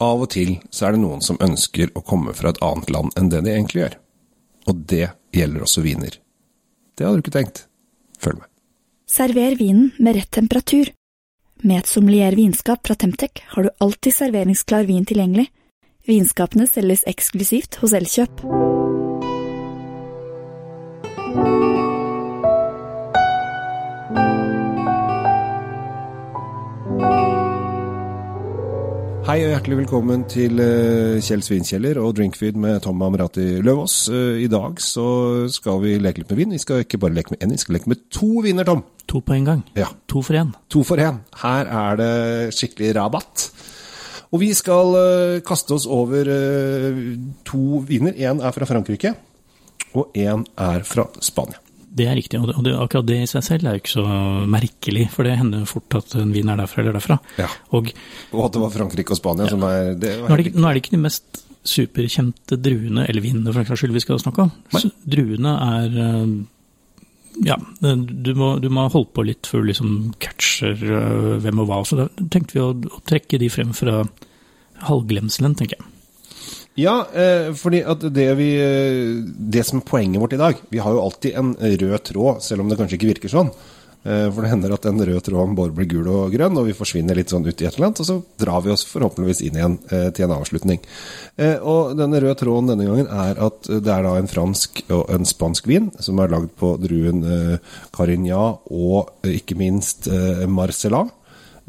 Av og til så er det noen som ønsker å komme fra et annet land enn det de egentlig gjør. Og det gjelder også viner. Det hadde du ikke tenkt. Følg med. Server vinen med rett temperatur. Med et sommelier vinskap fra Temtec har du alltid serveringsklar vin tilgjengelig. Vinskapene selges eksklusivt hos Elkjøp. Hei og hjertelig velkommen til eh, Kjell Svinkjeller og Drinkfeed med Tom Amrati Løvaas. Eh, I dag så skal vi leke litt med vin. Vi skal ikke bare leke med én, vi skal leke med to viner, Tom. To på en gang. Ja, To for én. To for én. Her er det skikkelig rabatt. Og vi skal eh, kaste oss over to viner. Én er fra Frankrike, og én er fra Spania. Det er riktig. Og det, og akkurat det i seg selv er jo ikke så merkelig, for det hender fort at en vin er derfra eller derfra. Ja. Og Og at det var Frankrike og Spania som er det nå er det, nå er det ikke de mest superkjente druene, eller vinene for den saks skyld, vi skal snakke om. Så druene er eh, Ja, du må, du må holde på litt før du liksom catcher eh, hvem og hva. Så da tenkte vi å, å trekke de frem fra halvglemselen, tenker jeg. Ja, eh, fordi at det vi eh, Det som er poenget vårt i dag Vi har jo alltid en rød tråd, selv om det kanskje ikke virker sånn. Eh, for det hender at den røde tråden bare blir gul og grønn, og vi forsvinner litt sånn ut i et eller annet, og så drar vi oss forhåpentligvis inn igjen eh, til en avslutning. Eh, og denne røde tråden denne gangen er at det er da en fransk og en spansk vin som er lagd på druen eh, Carignan og eh, ikke minst Marcellat.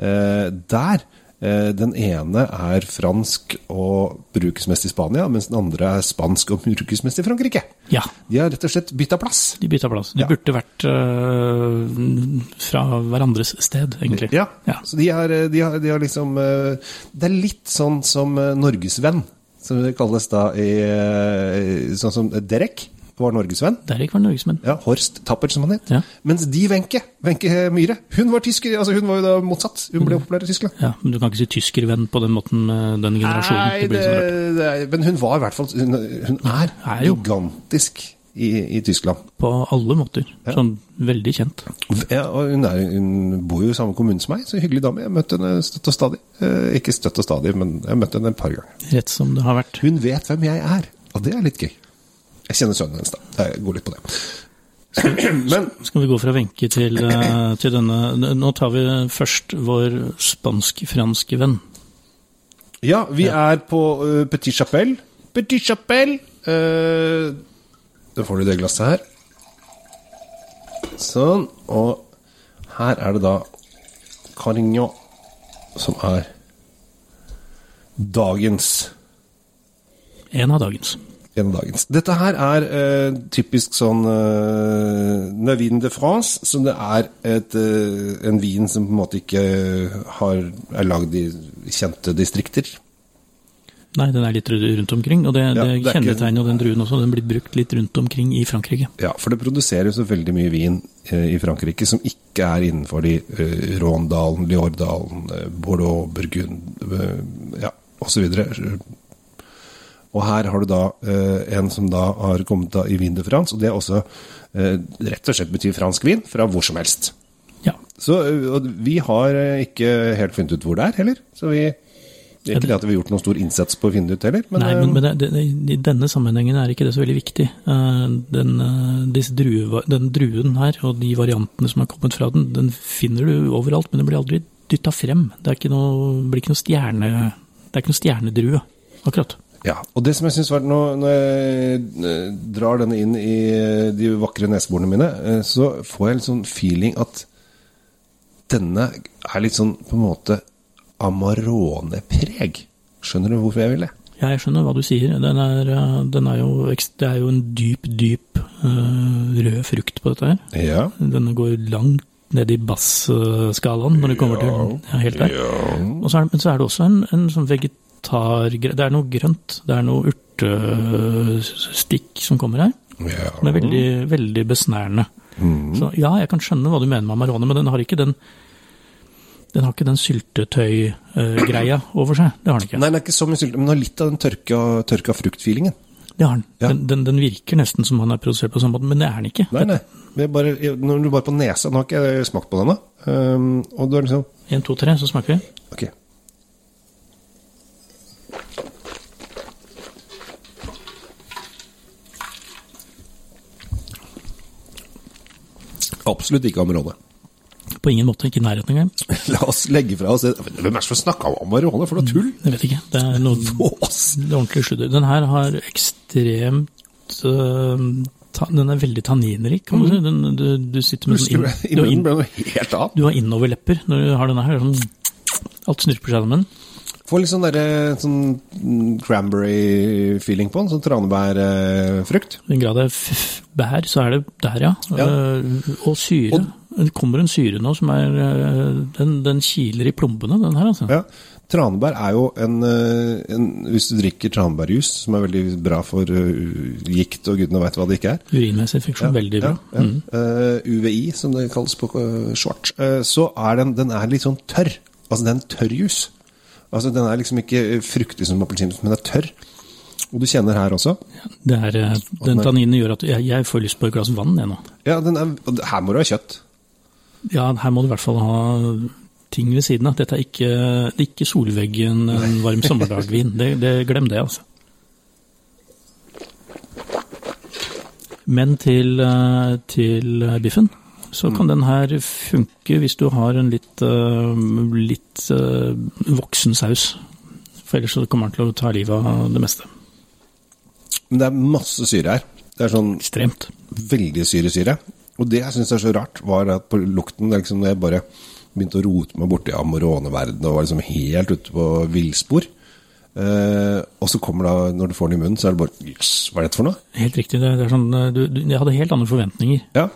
Eh, der Den ene er fransk og brukes mest i Spania, mens den andre er spansk og brukes mest i Frankrike. Ja, De har rett og slett bytta plass. de bytta plass. De Ja. burde vært uh, fra hverandres sted, egentlig. Ja, Ja. Så de har, de, har, de har liksom eh, Det er litt sånn som eh, Norgesvenn, som det kalles da i eh, Sånn som Derek var norgesvenn. Derek var norgesvenn. Ja, Horst Tappert, som han het. Ja. Mens de Wenche, Wenche Myhre, hun var tysker. altså Hun var jo da motsatt. Hun Mm. ble populær i Tyskland. Ja, men du kan ikke si tyskervenn på den måten med den generasjonen. Nei, det det, er, men hun var i hvert fall Hun, hun er, Er gigantisk i, i Tyskland. På alle måter. Sånn veldig kjent. Ja, og hun, er, hun bor jo i samme kommune som meg, så hyggelig dame. Jeg møtte henne støtt og stadig. Eh, ikke støtt og stadig, men jeg møtte henne et par ganger. Rett som det har vært. Hun vet hvem jeg er, og det er litt gøy. Jeg kjenner sønnen hennes, da. Jeg går litt på det. Men Skal vi gå fra Wenche til, eh, til denne Nå tar vi først vår spansk-franske venn. ja, vi er på eh, Petit Chapelle. Petit Chapelle! Uh, da får du det glasset her. Sånn. Og her er det da Carignan som er dagens En av dagens. En av dagens. Dette her er eh, typisk sånn eh, Nevin de France, så det er et, eh, en vin som på en måte ikke har, er lagd i kjente distrikter. Nei, den er litt rundt omkring, og det, Ja, det, det er kjennetegner den druen også. Den blir brukt litt rundt omkring i Frankrike. Ja, for det produseres så veldig mye vin eh, i Frankrike som ikke er innenfor de eh, Råndalen, Liordalen, eh, Bordeaux, Burgund eh, ja, osv. Og her har du da eh, en som da har kommet da i Vin de France, og det er også eh, rett og slett betyr fransk vin fra hvor som helst. Ja. Så eh, vi har eh, ikke helt funnet ut hvor det er heller. Så vi det er ikke det at vi har gjort noen stor innsats på å finne ut heller, men, Nei, eh, men, men det, det, i denne sammenhengen er ikke det så veldig viktig. Den, drue, den druen her, og de variantene som har kommet fra den, den finner du overalt, men den blir aldri dytta frem. Det er ikke noe, blir ikke noe stjerne... Det er ikke noe stjernedrue, akkurat. Ja, og det som jeg synes var når, når jeg eh, drar denne inn i eh, de vakre neseborene mine, eh, så får jeg litt sånn feeling at denne er litt sånn på en måte Amarone-preg. Skjønner du hvorfor jeg vil det? Ja, jeg skjønner hva du sier. Den er, den er jo, det er jo en dyp, dyp rød frukt på dette her. Ja. Den går langt ned i bassskalaen når det kommer til ja, helt der. Og så er, men så er det også en, en sånn vegetar... Det er noe grønt. Det er noe urtestikk som kommer her. ja. Den er veldig, veldig besnærende. Så ja, jeg kan skjønne hva du mener med Amarone, men den har ikke den den har ikke den syltetøy-greia over seg. Det har den ikke. Nei, den er ikke så mye sylte, men den har litt av den tørka, tørka frukt-feelingen. Det har den. Ja. Den, den. Den virker nesten som han er produsert på samme måte, men det er den ikke. Nei, nei. Bare, når du bare på nesa Nå har ikke jeg smakt på den ennå. Um, og du er liksom En, to, tre, så smaker vi. Ok. Absolutt ikke Amerone. På ingen måte, ikke i nærheten engang. La oss legge fra oss det. Hvem er det som snakker om Amarone for noe tull? Jeg vet ikke. Det er noe ordentlig sludder. Den her har ekstremt øh, ta, Den er veldig tanninrik, kan man si. Den, du, du sitter med Husker sånn inn, du, har inn, du har innoverlepper når du har denne her. Sånn, alt snurper seg sammen. Får litt sånn, sånn mm, cranberry-feeling på den. Sånn tranebærfrukt. I den grad f- bær, så er det der, ja. Ja. Øh, og syre. Det kommer en syre nå som er øh, Den, den kiler i plombene, den her, altså. Ja. Tranebær er jo en, eh, en Hvis du drikker tranebærjus, som er veldig bra for eh, gikt og gudene veit hva det ikke er Urinmessig infeksjon, veldig bra. Ja, ja. Mm. Uh, UVI, som det kalles på uh, short, eh, så er den, den er litt sånn tørr. Altså, det er en tørr jus. Altså, den er liksom ikke fruktig som appelsinjuice, men den er tørr. Og du kjenner her også. Det er, øh, den tanninen gjør at jeg, jeg får lyst på et glass vann, jeg nå. Ja, den er, her må du ha kjøtt. Ja, her må du i hvert fall ha ting ved siden av. Dette er ikke, det er ikke solveggen en varm sommerdagvin. Det, det, glem det, altså. Men til, eh, til biffen, så kan den her funke hvis du har en litt, eh, litt eh, voksen saus. For ellers så kommer den til å ta livet av det meste. Men det er masse syre her. Det er sånn Ekstremt. veldig syresyre. Og det jeg syns er så rart, var at på lukten det liksom jeg bare begynte å rote meg borti amoroneverdenen og var liksom helt ute på villspor Uh, Og så kommer da, når du får den i munnen, så er det bare Jøss, hva er dette for noe? Helt riktig. Det, det er sånn, du, du, jeg hadde helt andre forventninger. Ja.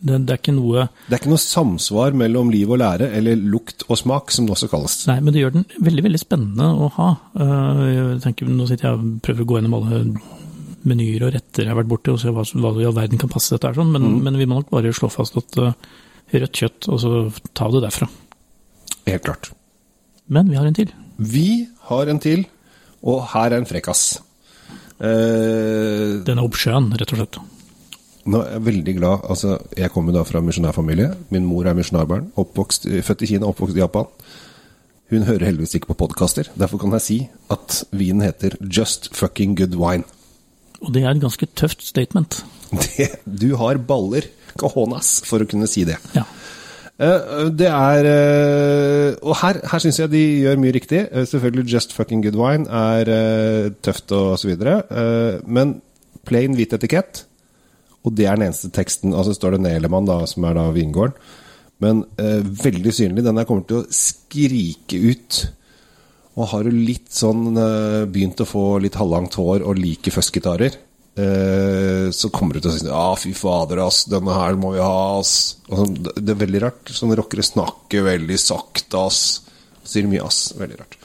Det, det er ikke noe Det er ikke noe samsvar mellom liv og lære, eller lukt og smak, som det også kalles. Nei, men det gjør den veldig veldig spennende å ha. Eh, Jeg tenker, Nå sitter jeg og prøver å gå gjennom alle menyer og retter jeg har vært borti, og se hva, hva i all verden kan passe dette her, sånn, men, men vi må nok bare slå fast at eh, rødt kjøtt, og så ta det derfra. Helt klart. Men vi har en til. Vi har en til, og her er en frekkas. Eh, Den er oppsjøen, rett og slett. Nå er jeg veldig glad altså Jeg kommer da fra misjonærfamilie. Min mor er misjonærbarn. Oppvokst, født i Kina, oppvokst i Japan. Hun hører heldigvis ikke på podkaster. Derfor kan jeg si at vinen heter Just Fucking Good Wine. Og det er et ganske tøft statement. Det, du har baller, cajonas, for å kunne si det. Ja. Eh, Det er eh, Og her, her syns jeg de gjør mye riktig. Eh, Selvfølgelig Just Fucking Good Wine er eh, tøft og så videre. Eh, Men plain hvit etikett, og det er den eneste teksten. Altså står det Nelemann, da, som er da vingården. Men eh, veldig synlig. Den her kommer til å skrike ut. Og har du litt sånn eh, begynt å få litt halvlangt hår og liker fuzzgitarer, eh, så kommer du til å si Ja, fy fader, ass, denne her må vi ha, ass. Og sånn, det er veldig rart. Sånne rockere snakker veldig sakte, ass. Sier mye ass. Veldig rart.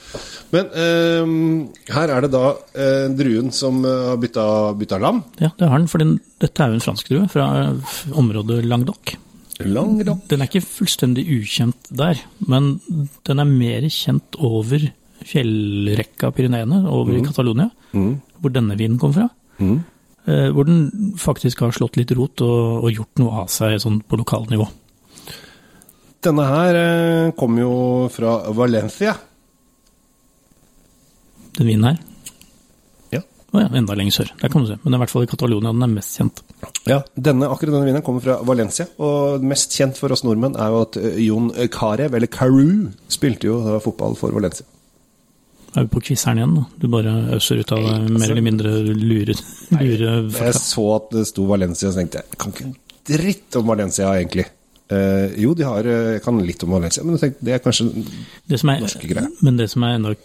Men eh, her er det da eh, druen som eh, har bytta, bytta lam. ja, det har den, for den, dette er jo en fransk drue fra eh, området Languedoc. Languedoc. Den er ikke fullstendig ukjent der, men den er mer kjent over fjellrekka Pyreneene, over i Catalonia, hvor denne vinen kom fra. Eh, Hvor den faktisk har slått litt rot og, og gjort noe av seg sånn på lokalnivå. Denne her eh, kom jo fra Valencia. Den vinen her. Ja. Oh, ja, enda lenger sør. Der kan du se. Men det er i hvert fall i Catalonia den er mest kjent. Ja, denne, akkurat denne vinen kommer fra Valencia, og mest kjent for oss nordmenn er jo at eh, Jon Carew, eller Carew, spilte jo fotball for Valencia. Er vi på quizeren igjen, da? Du bare øser ut av deg mer eller mindre lure, lure Jeg så at det sto Valencia, og så tenkte jeg kan ikke dritt om Valencia, egentlig. Eh, jo, de har, eh, jeg kan litt om Valencia, men jeg det er kanskje Det som er, norske greier. men det som er enda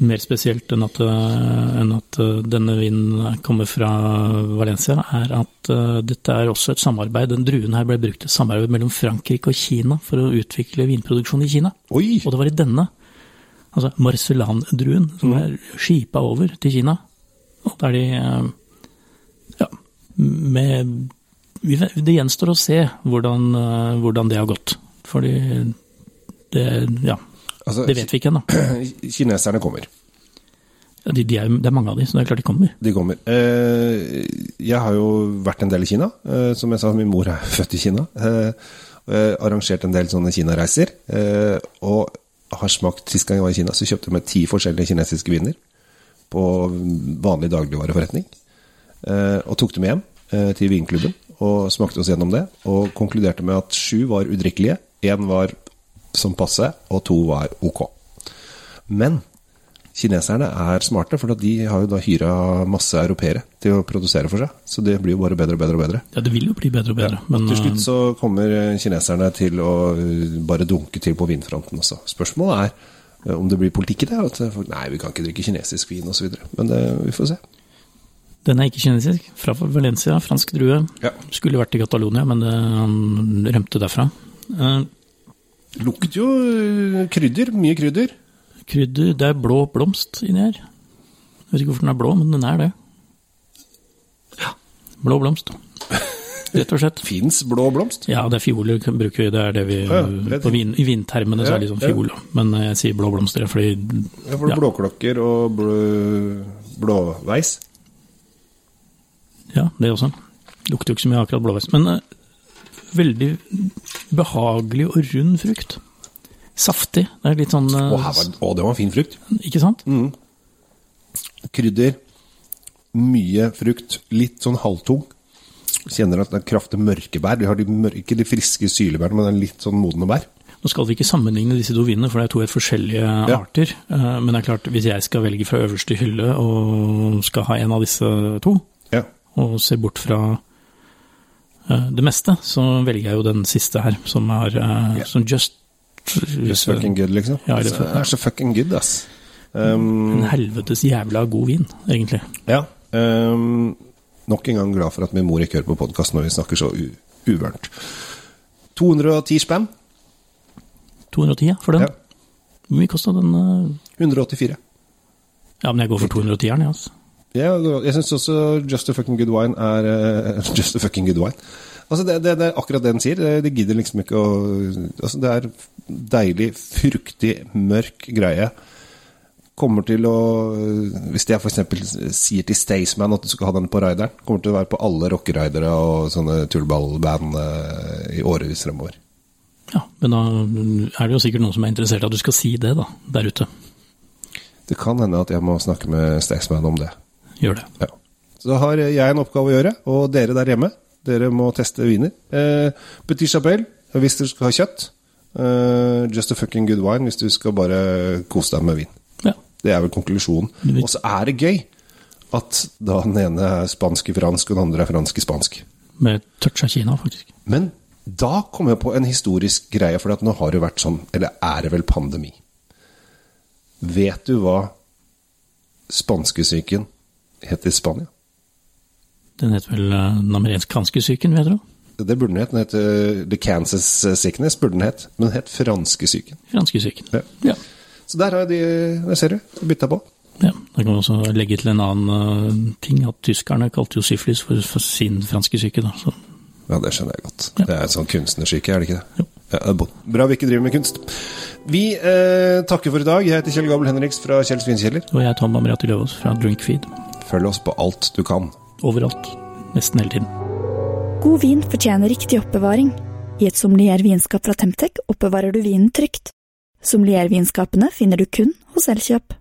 mer spesielt enn at, øh, enn at denne vinen kommer fra Valencia, er at uh, dette er også et samarbeid. Den druen her ble brukt i samarbeid mellom Frankrike og Kina for å utvikle vinproduksjon i Kina. Oi! Og det var i denne, altså Marcellan-druen, som er skipa over til Kina. Og der de uh, Ja, med Det gjenstår å se hvordan, øh, hvordan det har gått. Fordi det Ja, Altså, det vet vi ikke ennå. Kineserne kommer. Ja, de, de er, det er mange av de, så det er klart de kommer. De kommer. Eh, jeg har jo vært en del i Kina. Eh, som jeg sa, min mor er født i Kina. Eh, eh, arrangert en del sånne Kina-reiser. Eh, og har smakt Sist gang jeg var i Kina, så kjøpte jeg meg ti forskjellige kinesiske viner. på vanlig dagligvareforretning. Eh, og tok dem hjem eh, til vinklubben og smakte oss gjennom det. Og konkluderte med at sju var udrikkelige, én var som passe, og to var ok. Men kineserne er smarte, for de har jo da hyra masse europeere til å produsere for seg. Så det blir jo bare bedre og bedre og bedre. Ja, det vil jo bli bedre og bedre. Men Til slutt eh, så kommer kineserne til å uh, bare dunke til på vinfronten også. Spørsmålet er om det blir politikk i det. At nei, vi kan ikke drikke kinesisk vin osv. Men det, vi får se. Den er ikke kinesisk. Fra Valencia, fransk drue. Ja. Skulle vært i Catalonia, men det, han rømte derfra. Uh, Lukter jo uh, krydder. Mye krydder. krydder Det er blå blomst inni her. Jeg vet ikke hvorfor den er blå, men den er det. Ja. Blå blomst. Rett og slett. Fins blå blomst? Ja, det er fiol vi bruker. bruke. Det er det vi Ja, vin, I vintermene så er det liksom fiol. ja. Men jeg sier blå blomster fordi Ja, for Ja. er blåklokker og blå, blåveis. Ja, det også. Lukter jo ikke så mye akkurat blåveis. Men uh, veldig behagelig og rund frukt. Saftig. Det er litt sånn uh, Å, var, å, det var en fin frukt. Ikke sant? Krydder. Mye frukt. Litt sånn halvtung. Kjenner at det er kraftig mørke bær. De har de mørke, ikke de friske sylebærene, men det er litt sånn modne bær. Nå skal vi ikke sammenligne disse to vinene, for det er to helt forskjellige Ja. arter. Eh, Men det er klart, hvis jeg skal velge fra øverste hylle og skal ha en av disse to. Og ser bort fra eh, det meste, så velger jeg jo den siste her, som er eh, Ja. som just, Just fucking good, liksom. Ja, det er Så fucking good, ass. Um, En helvetes jævla god vin, egentlig. ja. Um, nok en gang glad for at min mor ikke hører på podkast når vi snakker så uvørent. 210 spenn. 210 ja, for den. Ja. Hvor mye kosta den? Uh... 184. Ja, men jeg går for 210-eren, ja. Altså. Ja, jeg syns også Just a fucking good wine er uh, Just a fucking good wine. Altså det, det, det er akkurat det den sier. Det, gidder liksom ikke å altså Det er deilig, fruktig, mørk greie. Kommer til å Hvis jeg f.eks. sier til Staysman at du skal ha den på rideren, kommer til å være på alle rockeridere og sånne tullballband eh, i årevis fremover. Ja, men da er det jo sikkert noen som er interessert i at du skal si det, da, der ute. Det kan hende at jeg må snakke med Staysman om det. Gjør det. Ja. Så da har jeg en oppgave å gjøre, og dere der hjemme, dere må teste viner. Eh, Petit Chapelle hvis du skal ha kjøtt. Eh, just a fucking good wine hvis du skal bare kose deg med vin. Ja. Det er vel konklusjonen. Og så er det gøy at da den ene er spansk i fransk, og den andre er fransk i spansk. Med touch av Kina, faktisk. Men da kom jeg på en historisk greie, for at nå har det vært sånn, eller er det vel pandemi. Vet du hva spanskesyken het i Spania? Den heter vel eh, den amerikanske syken, jeg tro? Det burde den het. Den het eh, The Kansas Sickness, burde den het. Men den het franskesyken. Franske syken. Ja. Ja. Så der har de Der ser du. Bytta på. ja. Da kan vi også legge til en annen eh, ting, at tyskerne kalte jo syflis for, for sin franske syke. Da. Så, Ja, det skjønner jeg godt. Ja. Det er en sånn kunstnersyke, er det ikke det? Jo. Ja, bra vi ikke driver med kunst. Vi eh, takker for i dag. Jeg heter Kjell Gabel Henriks fra Kjell Svinkjeller. og jeg er Tom Amriati Løvaas fra Drinkfeed. Følg oss på alt du kan. Overalt. Nesten hele tiden. God vin fortjener riktig oppbevaring. I et sommelier-vinskap fra Temtec oppbevarer du vinen trygt. Sommelier-vinskapene finner du kun hos Elkjøp.